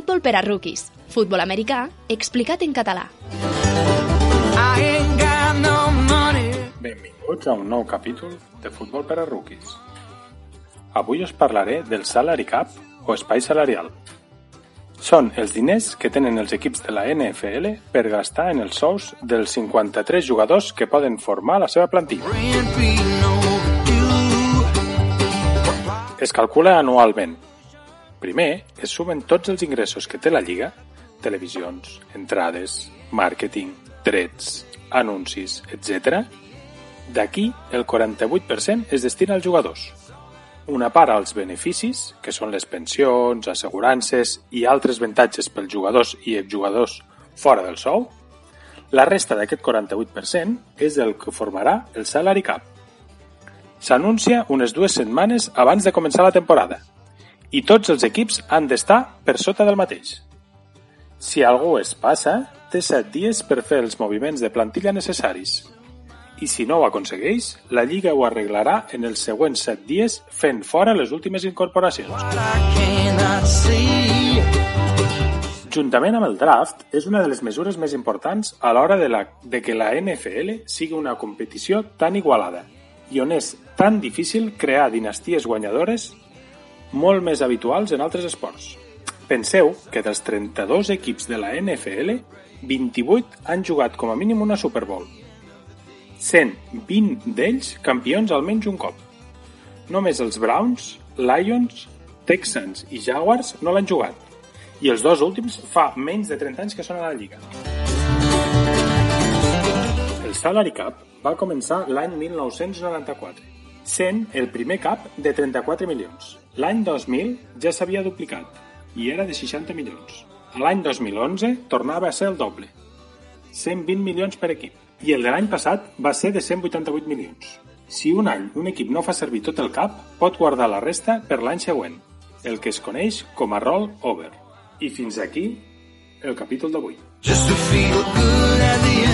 Futbol per a rookies. Futbol americà explicat en català. Benvinguts a un nou capítol de Futbol per a rookies. Avui us parlaré del salary cap o espai salarial. Són els diners que tenen els equips de la NFL per gastar en els sous dels 53 jugadors que poden formar la seva plantilla. Es calcula anualment. Primer, es sumen tots els ingressos que té la Lliga, televisions, entrades, màrqueting, drets, anuncis, etc. D'aquí, el 48% es destina als jugadors. Una part als beneficis, que són les pensions, assegurances i altres avantatges pels jugadors i exjugadors fora del sou. La resta d'aquest 48% és el que formarà el salary cap. S'anuncia unes dues setmanes abans de començar la temporada i tots els equips han d'estar per sota del mateix. Si algú es passa, té 7 dies per fer els moviments de plantilla necessaris. I si no ho aconsegueix, la Lliga ho arreglarà en els següents 7 dies fent fora les últimes incorporacions. Juntament amb el draft, és una de les mesures més importants a l'hora de, la, de que la NFL sigui una competició tan igualada i on és tan difícil crear dinasties guanyadores molt més habituals en altres esports. Penseu que dels 32 equips de la NFL, 28 han jugat com a mínim una Super Bowl, sent 20 d'ells campions almenys un cop. Només els Browns, Lions, Texans i Jaguars no l'han jugat, i els dos últims fa menys de 30 anys que són a la Lliga. El Salary Cap va començar l'any 1994, sent el primer cap de 34 milions. L'any 2000 ja s'havia duplicat i era de 60 milions. A l'any 2011 tornava a ser el doble, 120 milions per equip, i el de l'any passat va ser de 188 milions. Si un any un equip no fa servir tot el cap, pot guardar la resta per l'any següent, el que es coneix com a roll over. I fins aquí el capítol d'avui. Just to feel good at the